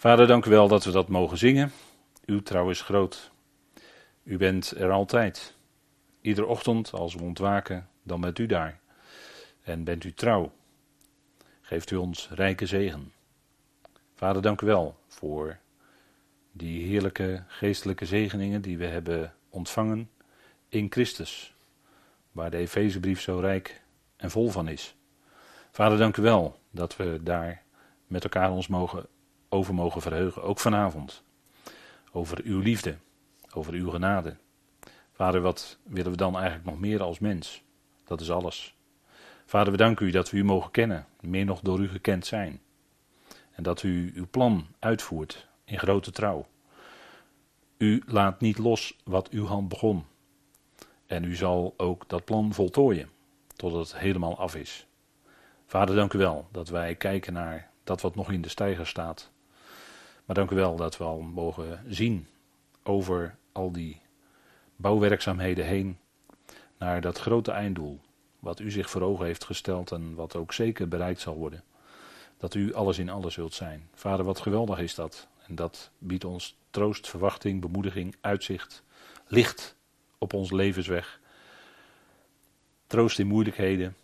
Vader, dank u wel dat we dat mogen zingen. Uw trouw is groot. U bent er altijd. Iedere ochtend als we ontwaken, dan bent u daar. En bent u trouw. Geeft u ons rijke zegen. Vader, dank u wel voor die heerlijke geestelijke zegeningen die we hebben ontvangen in Christus, waar de Efezebrief zo rijk en vol van is. Vader, dank u wel dat we daar met elkaar ons mogen, over mogen verheugen, ook vanavond. Over uw liefde, over uw genade. Vader, wat willen we dan eigenlijk nog meer als mens? Dat is alles. Vader, we danken u dat we u mogen kennen, meer nog door u gekend zijn. En dat u uw plan uitvoert in grote trouw. U laat niet los wat uw hand begon. En u zal ook dat plan voltooien, totdat het helemaal af is. Vader, dank u wel dat wij kijken naar dat wat nog in de stijger staat. Maar dank u wel dat we al mogen zien over al die bouwwerkzaamheden heen naar dat grote einddoel, wat u zich voor ogen heeft gesteld en wat ook zeker bereikt zal worden. Dat u alles in alles zult zijn. Vader, wat geweldig is dat. En dat biedt ons troost, verwachting, bemoediging, uitzicht, licht op ons levensweg. Troost in moeilijkheden,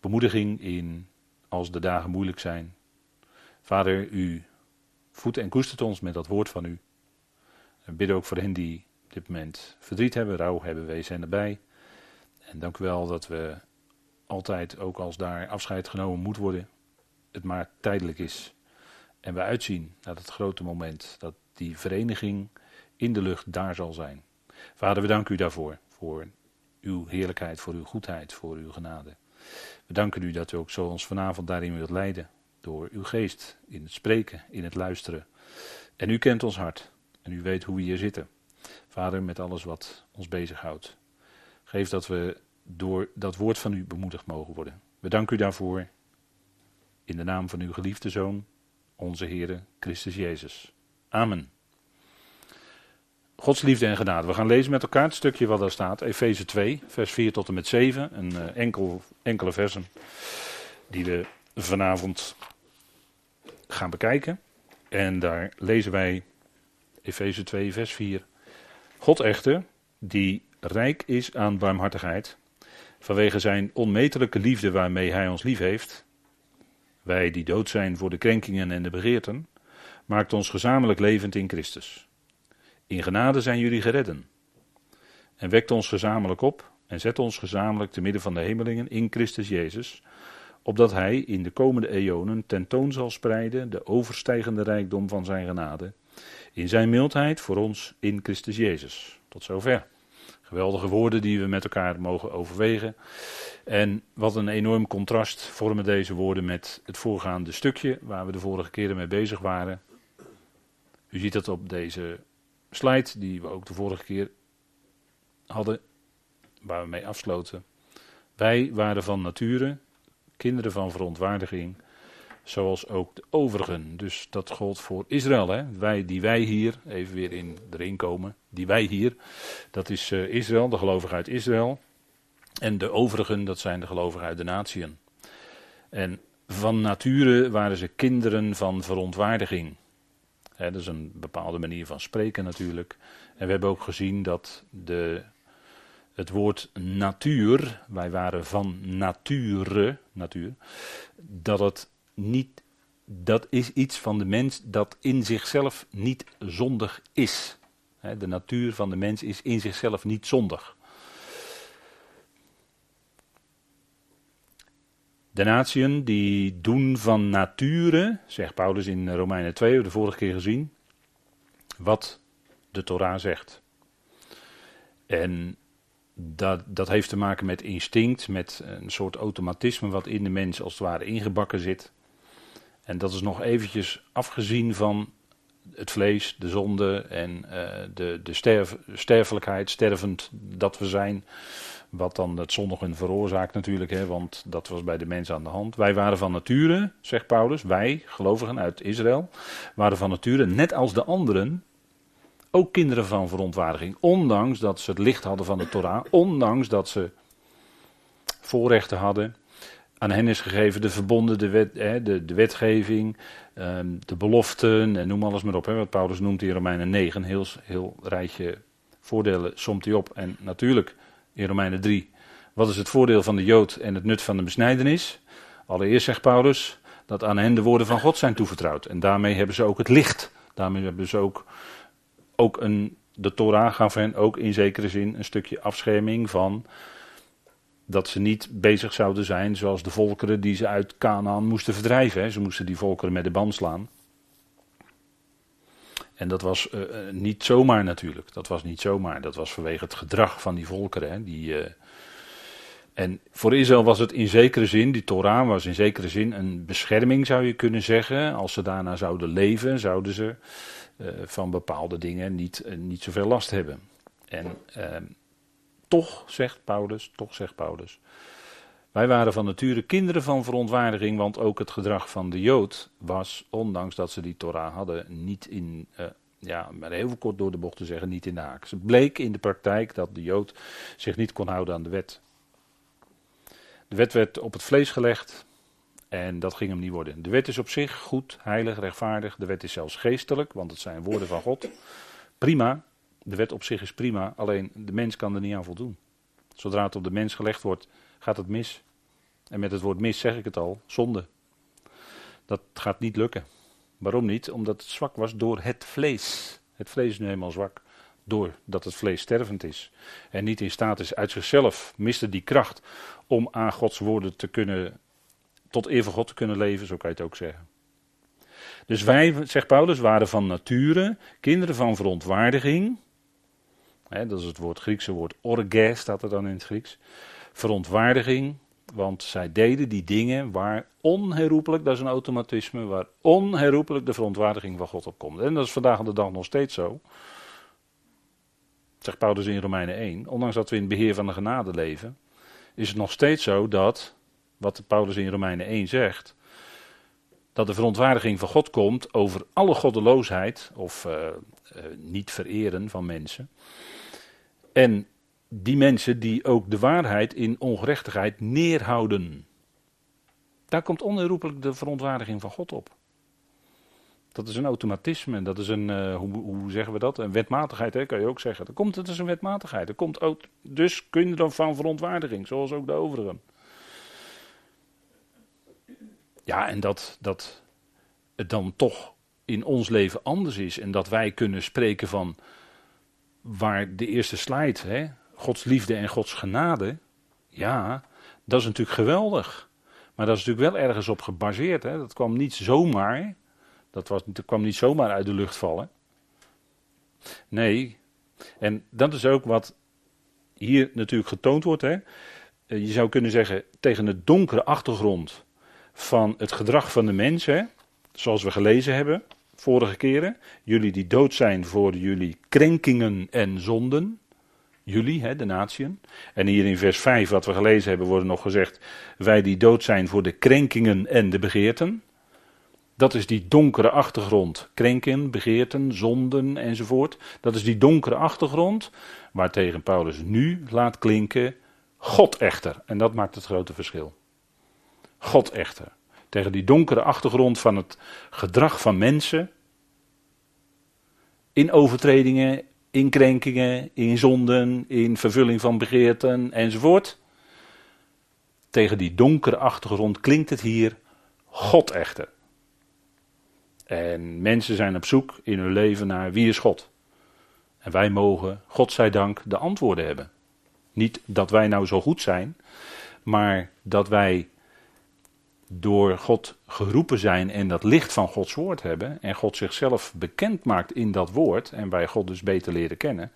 bemoediging in als de dagen moeilijk zijn. Vader, u voedt en koestert ons met dat woord van u. En bidden ook voor hen die op dit moment verdriet hebben, rouw hebben, wij zijn erbij. En dank u wel dat we altijd, ook als daar afscheid genomen moet worden, het maar tijdelijk is. En we uitzien naar het grote moment dat die vereniging in de lucht daar zal zijn. Vader, we danken u daarvoor, voor uw heerlijkheid, voor uw goedheid, voor uw genade. We danken u dat u ook zo ons vanavond daarin wilt leiden, door uw geest, in het spreken, in het luisteren. En u kent ons hart en u weet hoe we hier zitten. Vader, met alles wat ons bezighoudt. Geef dat we door dat woord van u bemoedigd mogen worden. We danken u daarvoor. In de naam van uw geliefde Zoon, onze Heere Christus Jezus. Amen. Gods liefde en genade. We gaan lezen met elkaar het stukje wat daar staat. Efeze 2, vers 4 tot en met 7. Een uh, enkel, enkele versen die we vanavond gaan bekijken. En daar lezen wij Efeze 2, vers 4. God echter, die rijk is aan barmhartigheid, vanwege zijn onmetelijke liefde waarmee hij ons lief heeft, wij die dood zijn voor de krenkingen en de begeerten, maakt ons gezamenlijk levend in Christus. In genade zijn jullie geredden. En wekt ons gezamenlijk op en zet ons gezamenlijk te midden van de hemelingen in Christus Jezus, opdat Hij in de komende eonen tentoon zal spreiden de overstijgende rijkdom van Zijn genade, in Zijn mildheid voor ons in Christus Jezus. Tot zover. Geweldige woorden die we met elkaar mogen overwegen. En wat een enorm contrast vormen deze woorden met het voorgaande stukje waar we de vorige keren mee bezig waren. U ziet dat op deze slide die we ook de vorige keer hadden, waar we mee afsloten. Wij waren van nature kinderen van verontwaardiging, zoals ook de overigen. Dus dat gold voor Israël. Hè? Wij, die wij hier, even weer in, erin komen, die wij hier, dat is uh, Israël, de gelovigen uit Israël. En de overigen, dat zijn de gelovigen uit de natieën. En van nature waren ze kinderen van verontwaardiging. dat is een bepaalde manier van spreken natuurlijk. En we hebben ook gezien dat de, het woord natuur, wij waren van nature, natuur, dat het niet, dat is iets van de mens dat in zichzelf niet zondig is. De natuur van de mens is in zichzelf niet zondig. De natieën die doen van nature, zegt Paulus in Romeinen 2, de vorige keer gezien, wat de Torah zegt. En dat, dat heeft te maken met instinct, met een soort automatisme wat in de mens als het ware ingebakken zit. En dat is nog eventjes afgezien van het vlees, de zonde en uh, de, de sterf, sterfelijkheid, stervend dat we zijn. Wat dan het zondigen veroorzaakt natuurlijk, hè, want dat was bij de mens aan de hand. Wij waren van nature, zegt Paulus, wij, gelovigen uit Israël, waren van nature, net als de anderen, ook kinderen van verontwaardiging. Ondanks dat ze het licht hadden van de Torah, ondanks dat ze voorrechten hadden, Aan hen is gegeven de verbonden, de, wet, hè, de, de wetgeving, ehm, de beloften en noem alles maar op. Hè, wat Paulus noemt in Romeinen 9, een heel, heel rijtje voordelen somt hij op. En natuurlijk in Romeinen 3, wat is het voordeel van de Jood en het nut van de besnijdenis? Allereerst zegt Paulus dat aan hen de woorden van God zijn toevertrouwd. En daarmee hebben ze ook het licht. Daarmee hebben ze ook, ook een, de Torah gaf hen ook in zekere zin een stukje afscherming van dat ze niet bezig zouden zijn zoals de volkeren die ze uit Canaan moesten verdrijven. Hè. Ze moesten die volkeren met de band slaan. En dat was uh, niet zomaar natuurlijk. Dat was niet zomaar. Dat was vanwege het gedrag van die volkeren. Hè. Die, uh, en voor Israël was het in zekere zin, die Torah was in zekere zin een bescherming zou je kunnen zeggen. Als ze daarna zouden leven, zouden ze van bepaalde dingen niet, niet zoveel last hebben. En ehm, toch, zegt Paulus, toch zegt Paulus. Wij waren van nature kinderen van verontwaardiging, want ook het gedrag van de Jood was, ondanks dat ze die Torah hadden, niet in, uh, ja, maar heel kort door de bocht te zeggen, niet in de haak. Het bleek in de praktijk dat de Jood zich niet kon houden aan de wet. De wet werd op het vlees gelegd en dat ging hem niet worden. De wet is op zich goed, heilig, rechtvaardig. De wet is zelfs geestelijk, want het zijn woorden van God. Prima, de wet op zich is prima, alleen de mens kan er niet aan voldoen. Zodra het op de mens gelegd wordt, gaat het mis. En met het woord mis zeg ik het al, zonde. Dat gaat niet lukken. Waarom niet? Omdat het zwak was door het vlees. Het vlees is nu eenmaal zwak doordat het vlees stervend is. En niet in staat is uit zichzelf, miste die kracht om aan Gods woorden te kunnen, tot eer God te kunnen leven, zo kan je het ook zeggen. Dus wij, zegt Paulus, waren van nature kinderen van verontwaardiging, dat is het woord Griekse woord orge, staat er dan in het Grieks. Verontwaardiging, want zij deden die dingen waar onherroepelijk, dat is een automatisme, waar onherroepelijk de verontwaardiging van God op komt. En dat is vandaag de dag nog steeds zo. Zegt Paulus in Romeinen 1. Ondanks dat we in het beheer van de genade leven, is het nog steeds zo dat, wat Paulus in Romeinen 1 zegt, dat de verontwaardiging van God komt over alle goddeloosheid of uh, uh, niet vereren van mensen. En die mensen die ook de waarheid in ongerechtigheid neerhouden. Daar komt onherroepelijk de verontwaardiging van God op. Dat is een automatisme, dat is een, uh, hoe, hoe, zeggen we dat? Een wetmatigheid, hè, kan je ook zeggen. Er komt, het is een wetmatigheid. Er komt ook, dus kun je dan van verontwaardiging, zoals ook de overigen. Ja, en dat, dat het dan toch in ons leven anders is en dat wij kunnen spreken van waar de eerste slide, hè, Gods liefde en Gods genade, ja, dat is natuurlijk geweldig. Maar dat is natuurlijk wel ergens op gebaseerd. Hè. Dat kwam niet zomaar. Dat, was, dat kwam niet zomaar uit de lucht vallen. Nee. En dat is ook wat hier natuurlijk getoond wordt. Hè. Eh, je zou kunnen zeggen, tegen de donkere achtergrond van het gedrag van de mens, hè, zoals we gelezen hebben, vorige keren. Jullie die dood zijn voor jullie krenkingen en zonden. Jullie, hè, de natieën. En hier in vers 5, wat we gelezen hebben, wordt nog gezegd: Wij die dood zijn voor de krenkingen en de begeerten. Dat is die donkere achtergrond. Krenken, begeerten, zonden enzovoort. Dat is die donkere achtergrond. Waartegen Paulus nu laat klinken: God echter. En dat maakt het grote verschil. God echter. Tegen die donkere achtergrond van het gedrag van mensen. In overtredingen, in krenkingen, in zonden, in vervulling van begeerten enzovoort. Tegen die donkere achtergrond klinkt het hier God echter. En mensen zijn op zoek in hun leven naar wie is God. En wij mogen, God zij dank, de antwoorden hebben. Niet dat wij nou zo goed zijn, maar dat wij door God geroepen zijn en dat licht van Gods woord hebben en God zichzelf bekend maakt in dat woord en wij God dus beter leren kennen,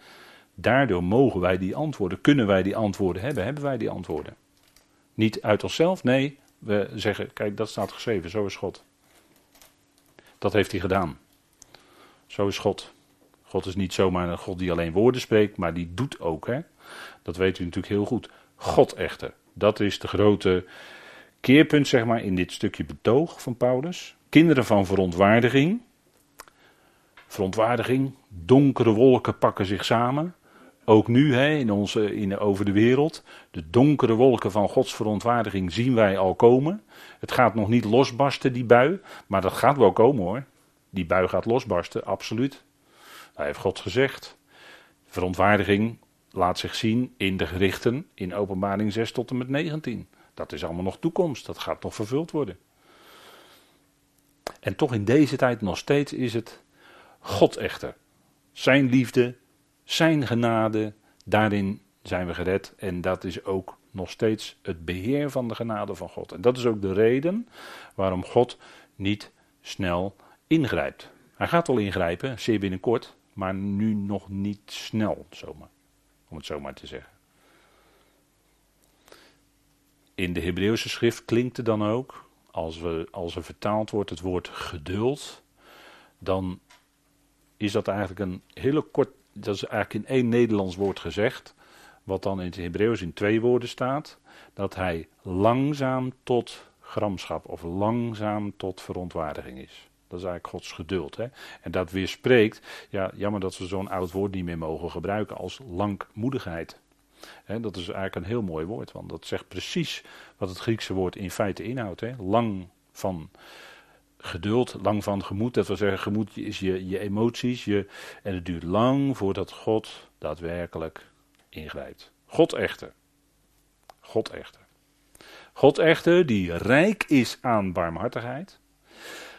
daardoor mogen wij die antwoorden, kunnen wij die antwoorden hebben, hebben wij die antwoorden. Niet uit onszelf, nee, we zeggen, kijk dat staat geschreven, zo is God. Dat heeft hij gedaan. Zo is God. God is niet zomaar een God die alleen woorden spreekt, maar die doet ook. Hè? Dat weet u natuurlijk heel goed. God echter. Dat is de grote keerpunt, zeg maar, in dit stukje betoog van Paulus. Kinderen van verontwaardiging. Verontwaardiging, donkere wolken pakken zich samen. ook nu hè, in onze, in, over de wereld. De donkere wolken van Gods verontwaardiging zien wij al komen. Het gaat nog niet losbarsten, die bui. Maar dat gaat wel komen hoor. Die bui gaat losbarsten, absoluut. Hij heeft God gezegd. Verontwaardiging laat zich zien in de gerichten in openbaring 6 tot en met 19. Dat is allemaal nog toekomst, dat gaat nog vervuld worden. En toch in deze tijd nog steeds is het God echter. Zijn liefde, zijn genade, daarin zijn we gered. En dat is ook nog steeds het beheer van de genade van God. En dat is ook de reden waarom God niet snel ingrijpt. Hij gaat wel ingrijpen, zeer binnenkort, maar nu nog niet snel, zomaar. Om het zo maar te zeggen. In de Hebreeuwse schrift klinkt het dan ook, als, we, als er vertaald wordt het woord geduld, dan is dat eigenlijk een hele kort, dat is eigenlijk in één Nederlands woord gezegd, wat dan in het Hebreeuws in twee woorden staat, dat hij langzaam tot gramschap of langzaam tot verontwaardiging is. Dat is eigenlijk Gods geduld. Hè? En dat weerspreekt, ja, jammer dat we zo'n oud woord niet meer mogen gebruiken als langmoedigheid. Dat is eigenlijk een heel mooi woord, want dat zegt precies wat het Griekse woord in feite inhoudt. Lang van geduld, lang van gemoed. Dat wil zeggen, gemoed is je, je emoties. Je, en het duurt lang voordat God daadwerkelijk ingrijpt. God echter. God echter. God echter, die rijk is aan barmhartigheid.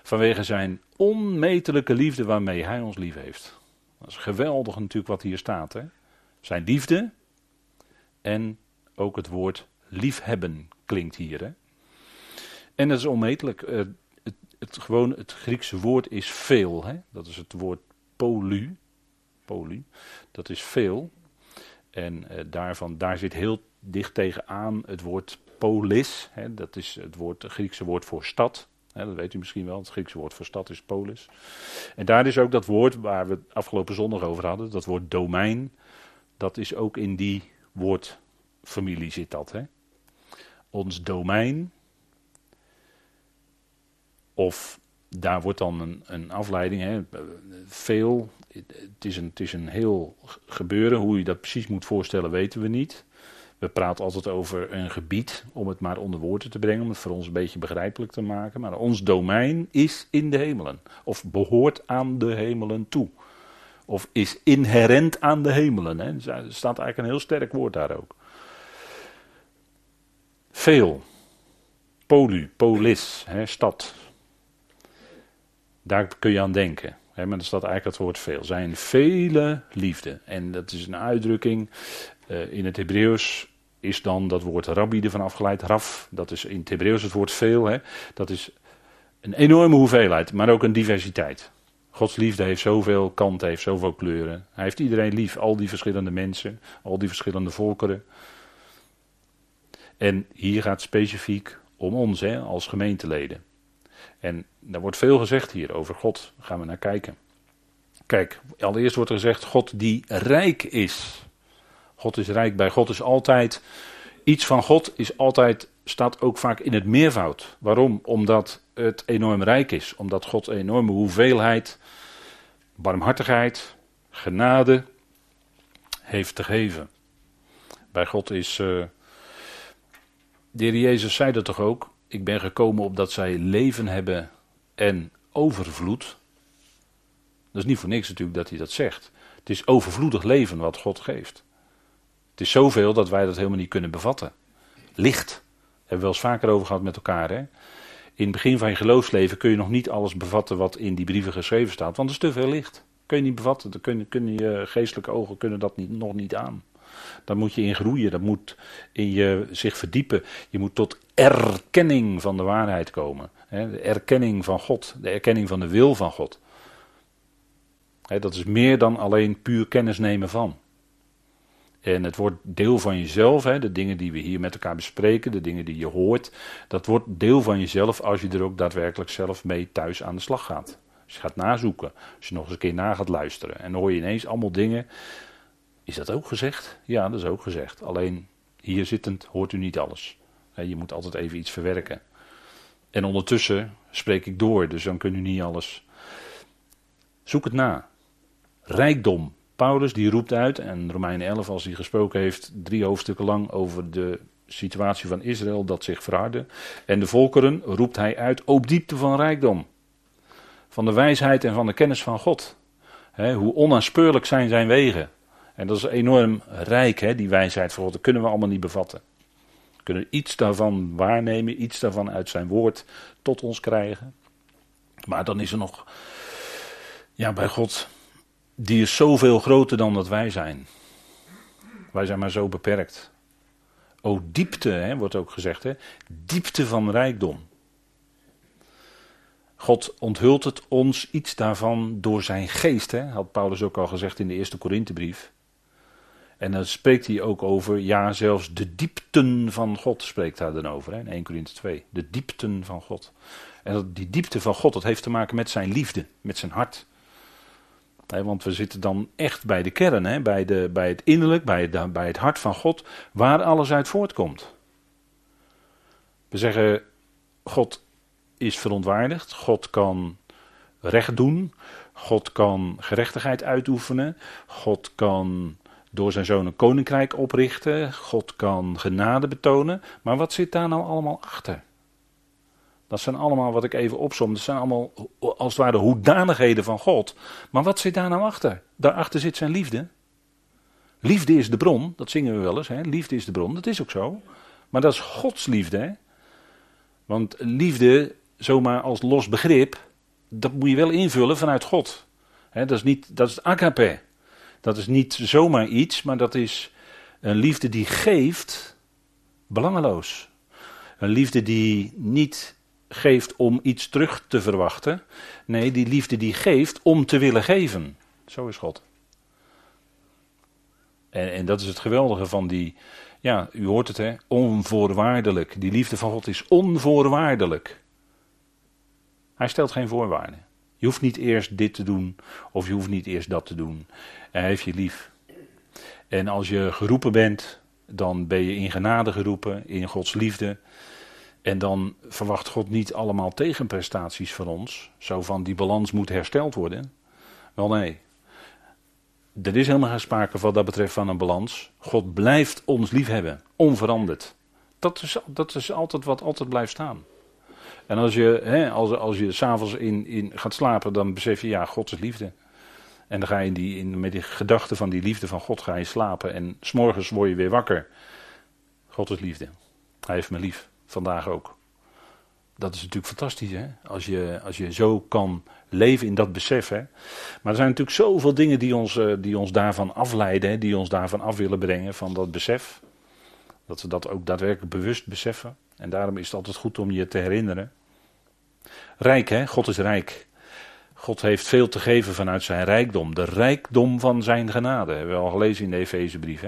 Vanwege zijn onmetelijke liefde waarmee hij ons lief heeft. Dat is geweldig natuurlijk wat hier staat. Hè? Zijn liefde en ook het woord liefhebben klinkt hier. Hè? En dat is onmetelijk. Uh, het, het, gewoon, het Griekse woord is veel. Hè? Dat is het woord polu. Polu. Dat is veel. En uh, daarvan, daar zit heel dicht tegenaan het woord polis. Hè? Dat is het, woord, het Griekse woord voor stad dat weet u misschien wel. Het Griekse woord voor stad is polis. En daar is ook dat woord waar we het afgelopen zondag over hadden, dat woord domein. Dat is ook in die woordfamilie zit dat. Hè? Ons domein. Of daar wordt dan een, een afleiding. Hè? Veel. Het is, een, het is een heel gebeuren. Hoe je dat precies moet voorstellen, weten we niet. We praten altijd over een gebied, om het maar onder woorden te brengen, om het voor ons een beetje begrijpelijk te maken. Maar ons domein is in de hemelen, of behoort aan de hemelen toe. Of is inherent aan de hemelen. Er staat eigenlijk een heel sterk woord daar ook. Veel. Polu, polis, hè, stad. Daar kun je aan denken. Hè, maar er staat eigenlijk het woord veel. Zijn vele liefde. En dat is een uitdrukking uh, in het Hebreeuws is dan dat woord rabbi ervan afgeleid, raf, dat is in het Hebreeuws het woord veel, hè, dat is een enorme hoeveelheid, maar ook een diversiteit. Gods liefde heeft zoveel kanten, heeft zoveel kleuren. Hij heeft iedereen lief, al die verschillende mensen, al die verschillende volkeren. En hier gaat specifiek om ons hè, als gemeenteleden. En daar wordt veel gezegd hier over God. Daar gaan we naar kijken. Kijk, allereerst wordt er gezegd God die rijk is. God is rijk. Bij God is altijd. Iets van God is altijd. staat ook vaak in het meervoud. Waarom? Omdat het enorm rijk is. Omdat God een enorme hoeveelheid. Barmhartigheid. genade. heeft te geven. Bij God is. Uh, de heer Jezus zei dat toch ook? Ik ben gekomen opdat zij leven hebben en overvloed. Dat is niet voor niks natuurlijk dat hij dat zegt. Het is overvloedig leven wat God geeft. Het is zoveel dat wij dat helemaal niet kunnen bevatten. Licht. Daar hebben we wel eens vaker over gehad met elkaar. Hè? In het begin van je geloofsleven kun je nog niet alles bevatten wat in die brieven geschreven staat. Want er is te veel licht. Kun je niet bevatten. Dan kunnen, kunnen je geestelijke ogen kunnen dat niet, nog niet aan. Daar moet je in groeien. Dat moet in je zich verdiepen. Je moet tot erkenning van de waarheid komen. De erkenning van God. De erkenning van de wil van God. Dat is meer dan alleen puur kennis nemen van. En het wordt deel van jezelf, hè, de dingen die we hier met elkaar bespreken, de dingen die je hoort, dat wordt deel van jezelf als je er ook daadwerkelijk zelf mee thuis aan de slag gaat. Als je gaat nazoeken, als je nog eens een keer na gaat luisteren en dan hoor je ineens allemaal dingen. Is dat ook gezegd? Ja, dat is ook gezegd. Alleen hier zittend hoort u niet alles. Je moet altijd even iets verwerken. En ondertussen spreek ik door, dus dan kunt u niet alles. Zoek het na. Rijkdom Paulus die roept uit, en Romein 11 als hij gesproken heeft, drie hoofdstukken lang over de situatie van Israël dat zich verhardde. En de volkeren roept hij uit op diepte van rijkdom. Van de wijsheid en van de kennis van God. hoe onaanspeurlijk zijn zijn wegen. En dat is enorm rijk, die wijsheid van God. Dat kunnen we allemaal niet bevatten. We kunnen iets daarvan waarnemen, iets daarvan uit zijn woord tot ons krijgen. Maar dan is er nog, ja, bij God, die is zoveel groter dan dat wij zijn. Wij zijn maar zo beperkt. O diepte, hè, wordt ook gezegd, hè, diepte van rijkdom. God onthult het ons iets daarvan door zijn geest, hè, had Paulus ook al gezegd in de eerste Korinthebrief. En dan spreekt hij ook over, ja, zelfs de diepten van God spreekt hij dan over, hè, in 1 Korinthe 2. De diepten van God. En die diepte van God, dat heeft te maken met zijn liefde, met zijn hart. Want we zitten dan echt bij de kern, hè, bij, de, bij het innerlijk, bij bij het hart van God, waar alles uit voortkomt. We zeggen, God is verontwaardigd, God kan recht doen, God kan gerechtigheid uitoefenen, God kan door zijn zoon een koninkrijk oprichten, God kan genade betonen, maar wat zit daar nou allemaal achter? Dat zijn allemaal wat ik even opsom. Dat zijn allemaal als het ware hoedanigheden van God. Maar wat zit daar nou achter? Daarachter zit zijn liefde. Liefde is de bron, dat zingen we wel eens. Hè? Liefde is de bron, dat is ook zo. Maar dat is Gods liefde. Hè? Want liefde, zomaar als los begrip, dat moet je wel invullen vanuit God. Hè? Dat is niet, dat is agape. Dat is niet zomaar iets, maar dat is een liefde die geeft, belangeloos. Een liefde die niet geeft om iets terug te verwachten. Nee, die liefde die geeft om te willen geven. Zo is God. En, en dat is het geweldige van die, ja, u hoort het hè, onvoorwaardelijk. Die liefde van God is onvoorwaardelijk. Hij stelt geen voorwaarden. Je hoeft niet eerst dit te doen of je hoeft niet eerst dat te doen. Hij heeft je lief. En als je geroepen bent, dan ben je in genade geroepen, in Gods liefde. En dan verwacht God niet allemaal tegenprestaties van ons. Zo van die balans moet hersteld worden. Wel nee. Er is helemaal geen sprake wat dat betreft van een balans. God blijft ons liefhebben, onveranderd. Dat is, dat is altijd wat altijd blijft staan. En als je, als, als je s'avonds in, in gaat slapen, dan besef je, ja, God is liefde. En dan ga je in die, in, met die gedachte van die liefde van God ga je slapen. En s'morgens word je weer wakker. God is liefde. Hij heeft me lief. Vandaag ook. Dat is natuurlijk fantastisch, hè? Als je, als je zo kan leven in dat besef. Hè? Maar er zijn natuurlijk zoveel dingen die ons, eh, die ons daarvan afleiden, hè? die ons daarvan af willen brengen, van dat besef. Dat we dat ook daadwerkelijk bewust beseffen. En daarom is het altijd goed om je te herinneren. Rijk, hè? God is rijk. God heeft veel te geven vanuit zijn rijkdom. De rijkdom van zijn genade. Hebben we al gelezen in de Efezebrief?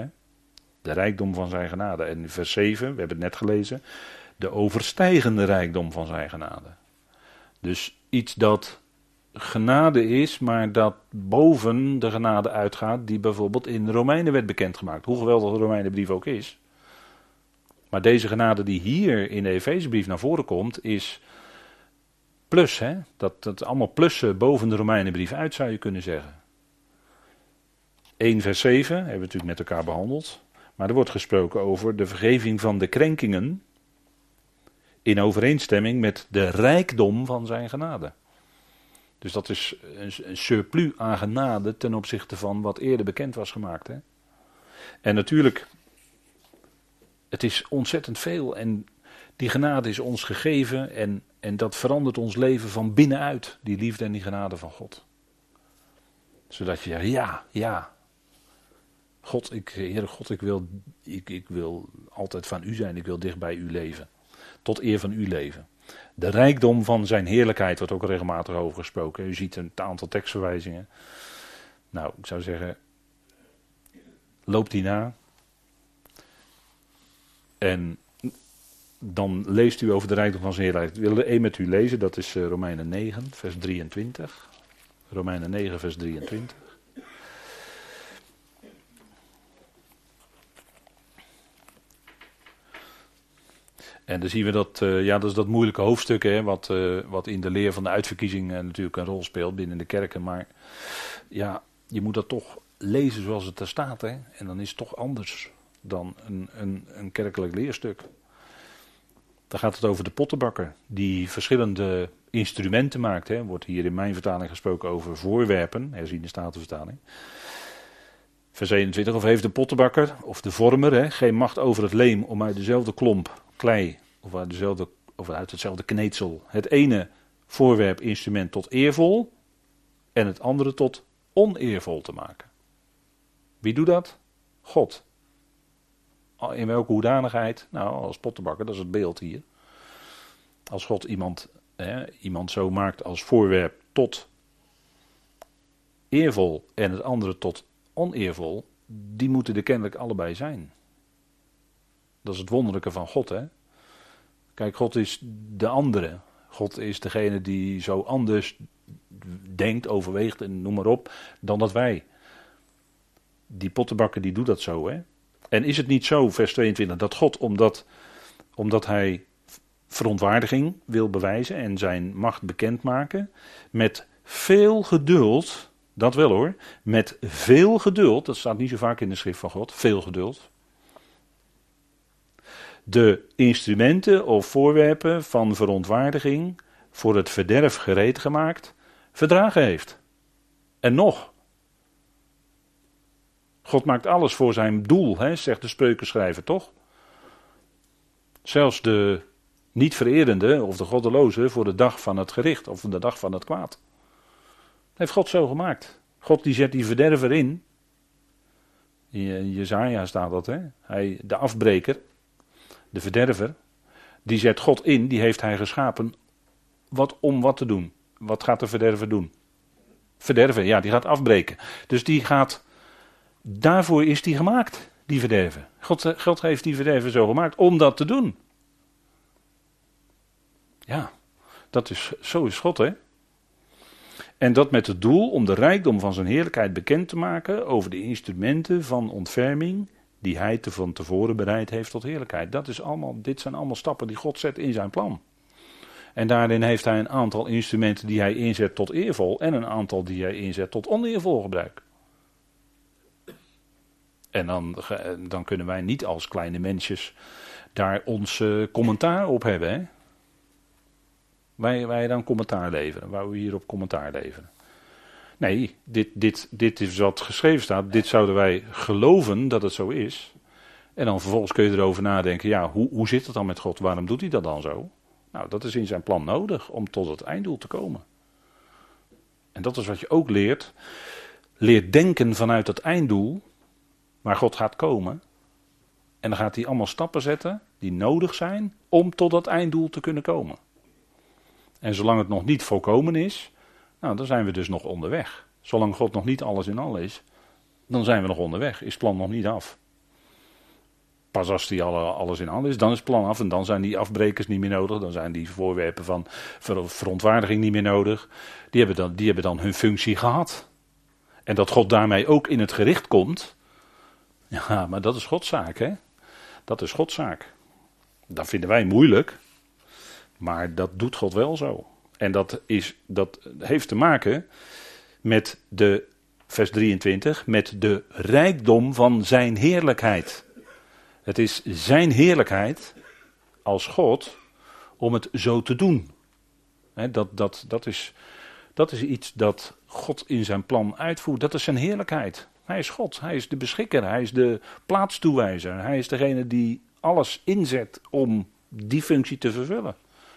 De rijkdom van zijn genade. En vers 7, we hebben het net gelezen de overstijgende rijkdom van zijn genade. Dus iets dat genade is, maar dat boven de genade uitgaat, die bijvoorbeeld in de Romeinen werd bekendgemaakt. Hoe geweldig de Romeinenbrief ook is. Maar deze genade die hier in de Efezebrief naar voren komt, is plus. Hè? Dat, dat allemaal plussen boven de Romeinenbrief uit, zou je kunnen zeggen. 1 vers 7 hebben we natuurlijk met elkaar behandeld. Maar er wordt gesproken over de vergeving van de krenkingen in overeenstemming met de rijkdom van zijn genade. Dus dat is een, surplus aan genade ten opzichte van wat eerder bekend was gemaakt. Hè? En natuurlijk, het is ontzettend veel en die genade is ons gegeven en, en dat verandert ons leven van binnenuit, die liefde en die genade van God. Zodat je ja, ja, God, ik, Heere God, ik wil, ik, ik wil altijd van u zijn, ik wil dicht bij u leven tot eer van uw leven. De rijkdom van zijn heerlijkheid wordt ook regelmatig over gesproken. U ziet een aantal tekstverwijzingen. Nou, ik zou zeggen, loop die na. En dan leest u over de rijkdom van zijn heerlijkheid. Ik wil er één met u lezen, dat is eh, Romeinen 9, vers 23. Romeinen 9, vers 23. En dan zien we dat, uh, ja, dat is dat moeilijke hoofdstuk, hè, wat, uh, wat in de leer van de uitverkiezing natuurlijk een rol speelt binnen de kerken. Maar ja, je moet dat toch lezen zoals het er staat. Hè? En dan is het toch anders dan een, een, een kerkelijk leerstuk. Dan gaat het over de pottenbakker, die verschillende instrumenten maakt. Hè. Wordt hier in mijn vertaling gesproken over voorwerpen, herziende statenvertaling. Vers 21, of heeft de pottenbakker, of de vormer, hè, geen macht over het leem om uit dezelfde klomp klei, of uit, dezelfde, uit hetzelfde kneedsel, het ene voorwerp, instrument tot eervol, en het andere tot oneervol te maken. Wie doet dat? God. In welke hoedanigheid? Nou, als pottenbakker, dat is het beeld hier. Als God iemand, hè, iemand zo maakt als voorwerp tot eervol en het andere tot oneervol, die moeten er kennelijk allebei zijn. Dat is het wonderlijke van God, hè? Kijk, God is de andere. God is degene die zo anders denkt, overweegt en noem maar op, dan dat wij. Die pottenbakker die doet dat zo, hè? En is het niet zo, vers 22, dat God, omdat, omdat hij verontwaardiging wil bewijzen en zijn macht bekendmaken, met veel geduld, dat wel hoor, met veel geduld, dat staat niet zo vaak in de schrift van God, veel geduld, de instrumenten of voorwerpen van verontwaardiging voor het verderf gereed gemaakt, verdragen heeft. En nog, God maakt alles voor zijn doel, hè, zegt de spreukenschrijver, toch? Zelfs de niet vererende of de goddeloze voor de dag van het gericht of de dag van het kwaad. Dat heeft God zo gemaakt. God die zet die verderver in. In Jezaja staat dat, hè? Hij, de afbreker, de verderver, die zet God in, die heeft hij geschapen wat, om wat te doen. Wat gaat de verderver doen? Verderven, ja, die gaat afbreken. Dus die gaat Daarvoor is die gemaakt, die verderven. God, eh, God heeft die verderven zo gemaakt om dat te doen. Ja, dat is, zo is God, hè? En dat met het doel om de rijkdom van zijn heerlijkheid bekend te maken over de instrumenten van ontferming die hij te van tevoren bereid heeft tot heerlijkheid. Dat is allemaal, dit zijn allemaal stappen die God zet in zijn plan. En daarin heeft hij een aantal instrumenten die hij inzet tot eervol en een aantal die hij inzet tot oneervol gebruik. En dan, dan kunnen wij niet als kleine mensjes daar ons uh, commentaar op hebben. Hè? Wij, wij dan commentaar leveren. Waar we hier op commentaar leveren. Nee, dit, dit, dit is wat geschreven staat. Dit zouden wij geloven dat het zo is. En dan vervolgens kun je erover nadenken. Ja, hoe, hoe zit het dan met God? Waarom doet hij dat dan zo? Nou, dat is in zijn plan nodig om tot het einddoel te komen. En dat is wat je ook leert. Leert denken vanuit het einddoel maar God gaat komen. En dan gaat hij allemaal stappen zetten die nodig zijn om tot dat einddoel te kunnen komen. En zolang het nog niet volkomen is, nou, dan zijn we dus nog onderweg. Zolang God nog niet alles in al is, dan zijn we nog onderweg. Is het plan nog niet af. Pas als die alles in al is, dan is het plan af. En dan zijn die afbrekers niet meer nodig. Dan zijn die voorwerpen van verontwaardiging niet meer nodig. Die hebben dan, die hebben dan hun functie gehad. En dat God daarmee ook in het gericht komt, ja, maar dat is Godzaak, hè? Dat is Godzaak. Dat vinden wij moeilijk, maar dat doet God wel zo. En dat, is, dat heeft te maken met de, vers 23, met de rijkdom van zijn heerlijkheid. Het is zijn heerlijkheid als God om het zo te doen. dat, dat, dat, is, dat is iets dat God in zijn plan uitvoert. Dat is zijn heerlijkheid. Hij is God, hij is de beschikker, hij is de plaatstoewijzer, hij is degene die alles inzet om die functie te vervullen.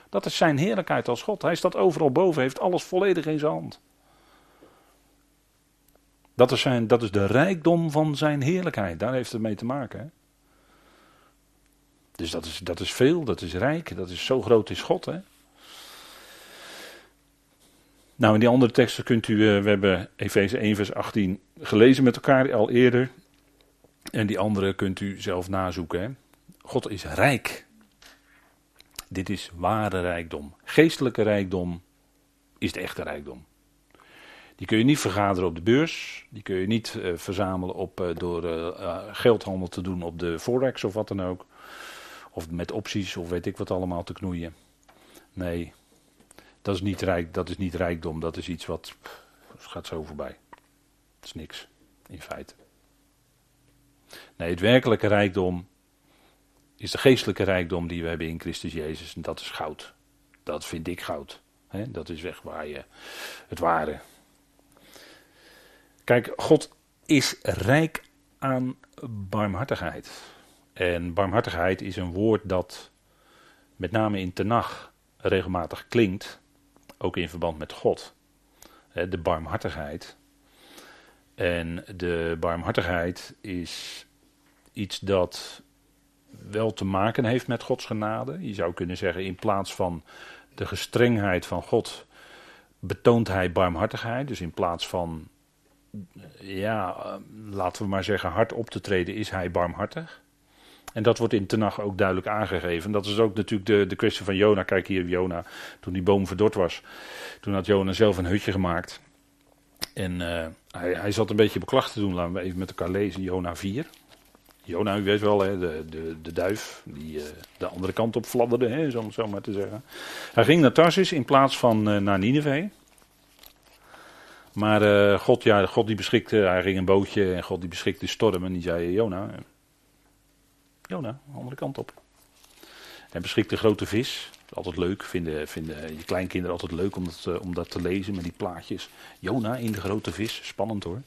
Dat is zijn heerlijkheid als God. Hij staat overal boven, heeft alles volledig in zijn hand. Dat is, zijn, dat is de rijkdom van zijn heerlijkheid. Daar heeft het mee te maken. Hè? Dus dat is, dat is veel, dat is rijk, dat is zo groot is God. Hè? Nou, in die andere teksten kunt u, uh, we hebben Efeze 1 vers 18 gelezen met elkaar al eerder. En die andere kunt u zelf nazoeken. God is rijk. Dit is ware rijkdom. Geestelijke rijkdom is de echte rijkdom. Die kun je niet vergaderen op de beurs. Die kun je niet uh, verzamelen op, uh, door geldhandel te doen op de Forex of wat dan ook. Of met opties of weet ik wat allemaal te knoeien. Nee, dat is niet, rijk, dat is niet rijkdom, dat is iets wat gaat zo voorbij. is niks, in feite. Nee, het werkelijke rijkdom is de geestelijke rijkdom die we hebben in Christus Jezus. En dat is goud. Dat vind ik goud. dat is weg waar je het ware. Kijk, God is rijk aan barmhartigheid. En barmhartigheid is een woord dat met name in Tenach regelmatig klinkt, ook in verband met God. De barmhartigheid. En de barmhartigheid is iets dat wel te maken heeft met Gods genade. Je zou kunnen zeggen, in plaats van de gestrengheid van God, betoont hij barmhartigheid. Dus in plaats van, ja, laten we maar zeggen, hard op te treden, is hij barmhartig. En dat wordt in Tenach ook duidelijk aangegeven. Dat is ook natuurlijk de, de kwestie van Jona. Kijk hier, Jona, toen die boom verdord was. Toen had Jona zelf een hutje gemaakt. En uh, hij, hij zat een beetje beklacht te doen. Laten we even met elkaar lezen. Jona 4. Jona, u weet wel, hè, de, de, de duif die uh, de andere kant op fladderde, hè, zo, zo maar te zeggen. Hij ging naar Tarsis in plaats van uh, naar Nineveh. Maar uh, God, ja, God die beschikte, hij ging een bootje en God die beschikte storm en die zei, Jona, Jona, andere kant op. En beschikte grote vis, altijd leuk, vinden, vinden je kleinkinderen altijd leuk om dat, om dat te lezen met die plaatjes. Jona in de grote vis, spannend hoor.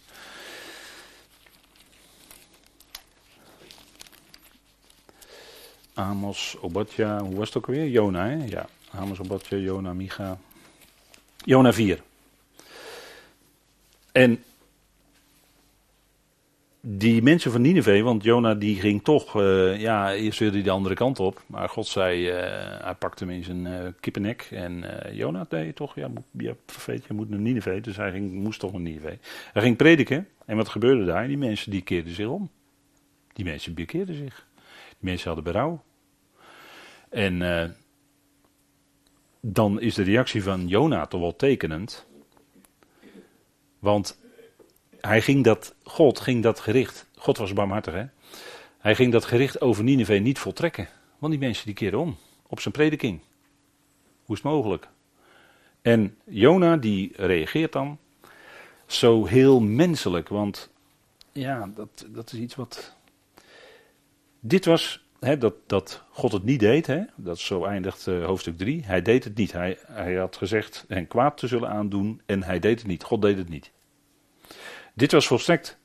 Amos, Obadja, hoe was het ook weer? Jona, hè? Ja, Amos, Obadja, Jona, Micha. Jona 4. En die mensen van Nineveh, want Jona die ging toch, uh, ja, eerst wilde hij de andere kant op. Maar God zei, uh, hij pakte hem in zijn uh, kippennek. En Jona deed toch, ja, ja, profeet, je moet naar Nineveh. Dus hij ging, moest toch naar Nineveh. Hij ging prediken. En wat gebeurde daar? Die mensen die keerden zich om. Die mensen bekeerden zich. Die mensen hadden berouw. En uh, dan is de reactie van Jona toch wel tekenend. Want hij ging dat, God ging dat gericht, God was barmhartig hè. Hij ging dat gericht over Nineveh niet voltrekken. Want die mensen die keren om, op zijn prediking. Hoe is het mogelijk? En Jona die reageert dan zo heel menselijk, want ja, dat, dat is iets wat... Dit was dat, dat God het niet deed, hè, dat zo eindigt uh, hoofdstuk 3. Hij deed het niet. Hij, hij had gezegd hen kwaad te zullen aandoen en hij deed het niet. God deed het niet. Dit was volstrekt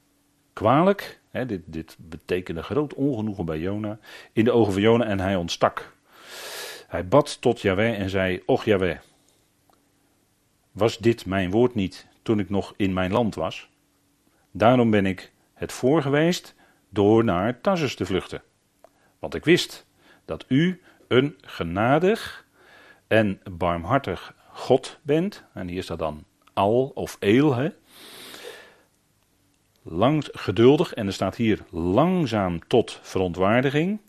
kwalijk. Hè, dit, dit betekende groot ongenoegen bij Jona. In de ogen van Jona en hij ontstak. Hij bad tot Yahweh en zei: Och Yahweh, was dit mijn woord niet toen ik nog in mijn land was? Daarom ben ik het voor geweest door naar Tarsus te vluchten. Want ik wist dat u een genadig en barmhartig God bent. En hier staat dan al of eel. Hè? Lang, geduldig, en er staat hier langzaam tot verontwaardiging.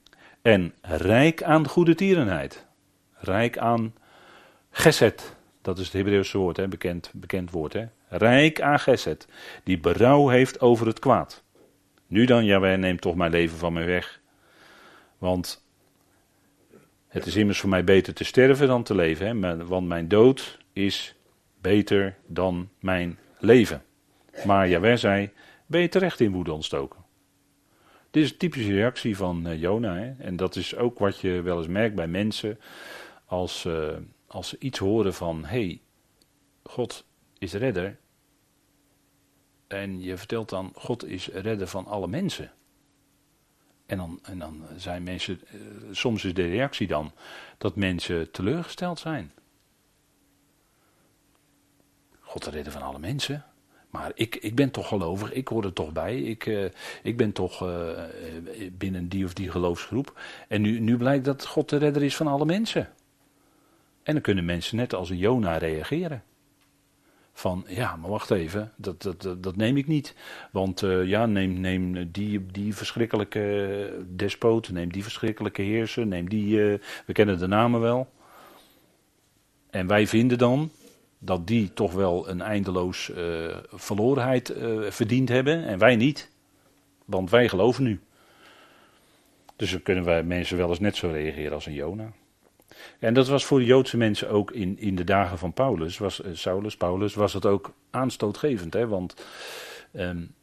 En rijk aan goede tierenheid. Rijk aan geset. Dat is het Hebreeuwse woord, hè? Bekend, bekend woord. Hè? Rijk aan geset. Die berouw heeft over het kwaad. Nu dan, Jawel, neem toch mijn leven van mij weg. Want het is immers voor mij beter te sterven dan te leven. Hè? Want mijn dood is beter dan mijn leven. Maar Jawel zei, ben je terecht in woede ontstoken. Dit is een typische reactie van uh, Jona. Hè? En dat is ook wat je wel eens merkt bij mensen. Als, uh, als ze iets horen van, hey, God is redder. En je vertelt dan, God is redder van alle mensen. En dan, en dan zijn mensen, eh, soms is de reactie dan dat mensen teleurgesteld zijn. God redden van alle mensen. Maar ik, ik ben toch gelovig, ik hoor er toch bij. Ik, uh, ik ben toch uh, binnen die of die geloofsgroep. En nu, nu blijkt dat God de redder is van alle mensen. En dan kunnen mensen net als een Jona reageren. Van ja, maar wacht even, dat, dat, dat, neem ik niet. Want uh, ja, neem, neem die, die verschrikkelijke despoot, neem die verschrikkelijke heerser, neem die, uh, we kennen de namen wel. En wij vinden dan dat die toch wel een eindeloos uh, verlorenheid verdiend hebben en wij niet. Want wij geloven nu. Dus dan kunnen wij mensen wel eens net zo reageren als een Jona. En dat was voor de Joodse mensen ook in, in de dagen van Paulus, was, uh, Saulus, Paulus, was het ook aanstootgevend. Hè? Want Um,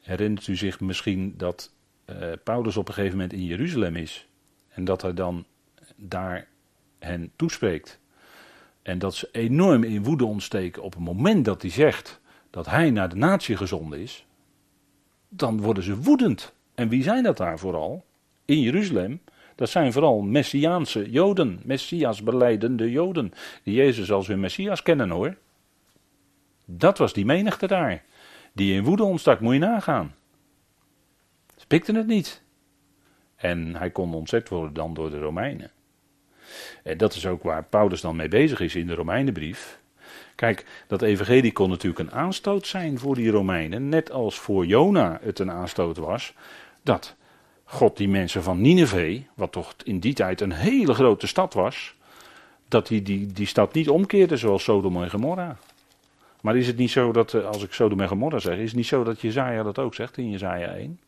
herinnert u zich misschien dat uh, Paulus op een gegeven moment in Jeruzalem is. En dat hij dan daar hen toespreekt. En dat ze enorm in woede ontsteken op het moment dat hij zegt dat hij naar de natie gezonden is. Dan worden ze woedend. En wie zijn dat daar vooral? In Jeruzalem. Dat zijn vooral Messiaanse Joden, Messias beleidende Joden, die Jezus als hun Messias kennen hoor. Dat was die menigte daar, die in woede ontstak, moet je nagaan. Ze het niet. En hij kon ontzet worden dan door de Romeinen. En dat is ook waar Paulus dan mee bezig is in de Romeinenbrief. Kijk, dat evangelie kon natuurlijk een aanstoot zijn voor die Romeinen, net als voor Jona het een aanstoot was, dat God die mensen van Nineveh, wat toch in die tijd een hele grote stad was, dat hij die, die stad niet omkeerde zoals Sodom en Gomorra. Maar is het niet zo dat, eh, als ik Sodom en Gomorra zeg, is het niet zo dat Jezaja dat ook zegt in Jezaja 1?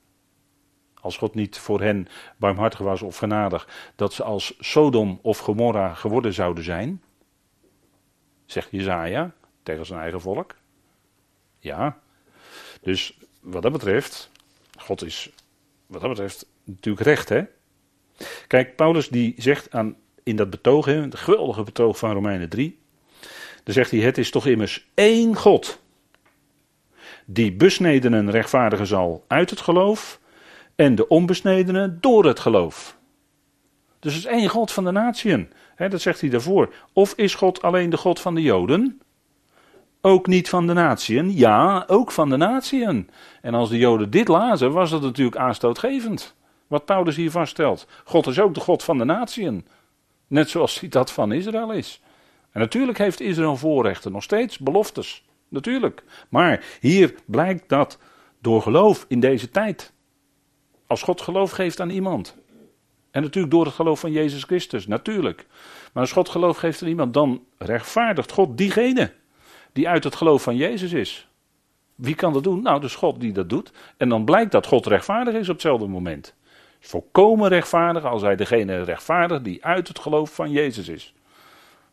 Als God niet voor hen barmhartig was of genadig, dat ze als Sodom of Gomorra geworden zouden zijn? Zegt Jezaja tegen zijn eigen volk. Ja. Dus wat dat betreft, God is wat dat betreft natuurlijk recht, hè? Kijk, Paulus die zegt aan, in dat betoog, hè, het geweldige betoog van Romeinen 3, dan zegt hij, het is toch immers één God, die besnedenen rechtvaardigen zal uit het geloof en de onbesnedenen door het geloof. Dus het is één God van de natieën. dat zegt hij daarvoor. Of is God alleen de God van de Joden? Ook niet van de natieën? Ja, ook van de natieën. En als de Joden dit lazen, was dat natuurlijk aanstootgevend. Wat Paulus hier vaststelt. God is ook de God van de natieën. Net zoals hij dat van Israël is. En natuurlijk heeft Israël voorrechten, nog steeds beloftes. Natuurlijk. Maar hier blijkt dat door geloof in deze tijd. Als God geloof geeft aan iemand. En natuurlijk door het geloof van Jezus Christus, natuurlijk. Maar als God geloof geeft aan iemand, dan rechtvaardigt God diegene die uit het geloof van Jezus is. Wie kan dat doen? Nou, dus God die dat doet. En dan blijkt dat God rechtvaardig is op hetzelfde moment. Volkomen rechtvaardig als hij degene rechtvaardigt die uit het geloof van Jezus is.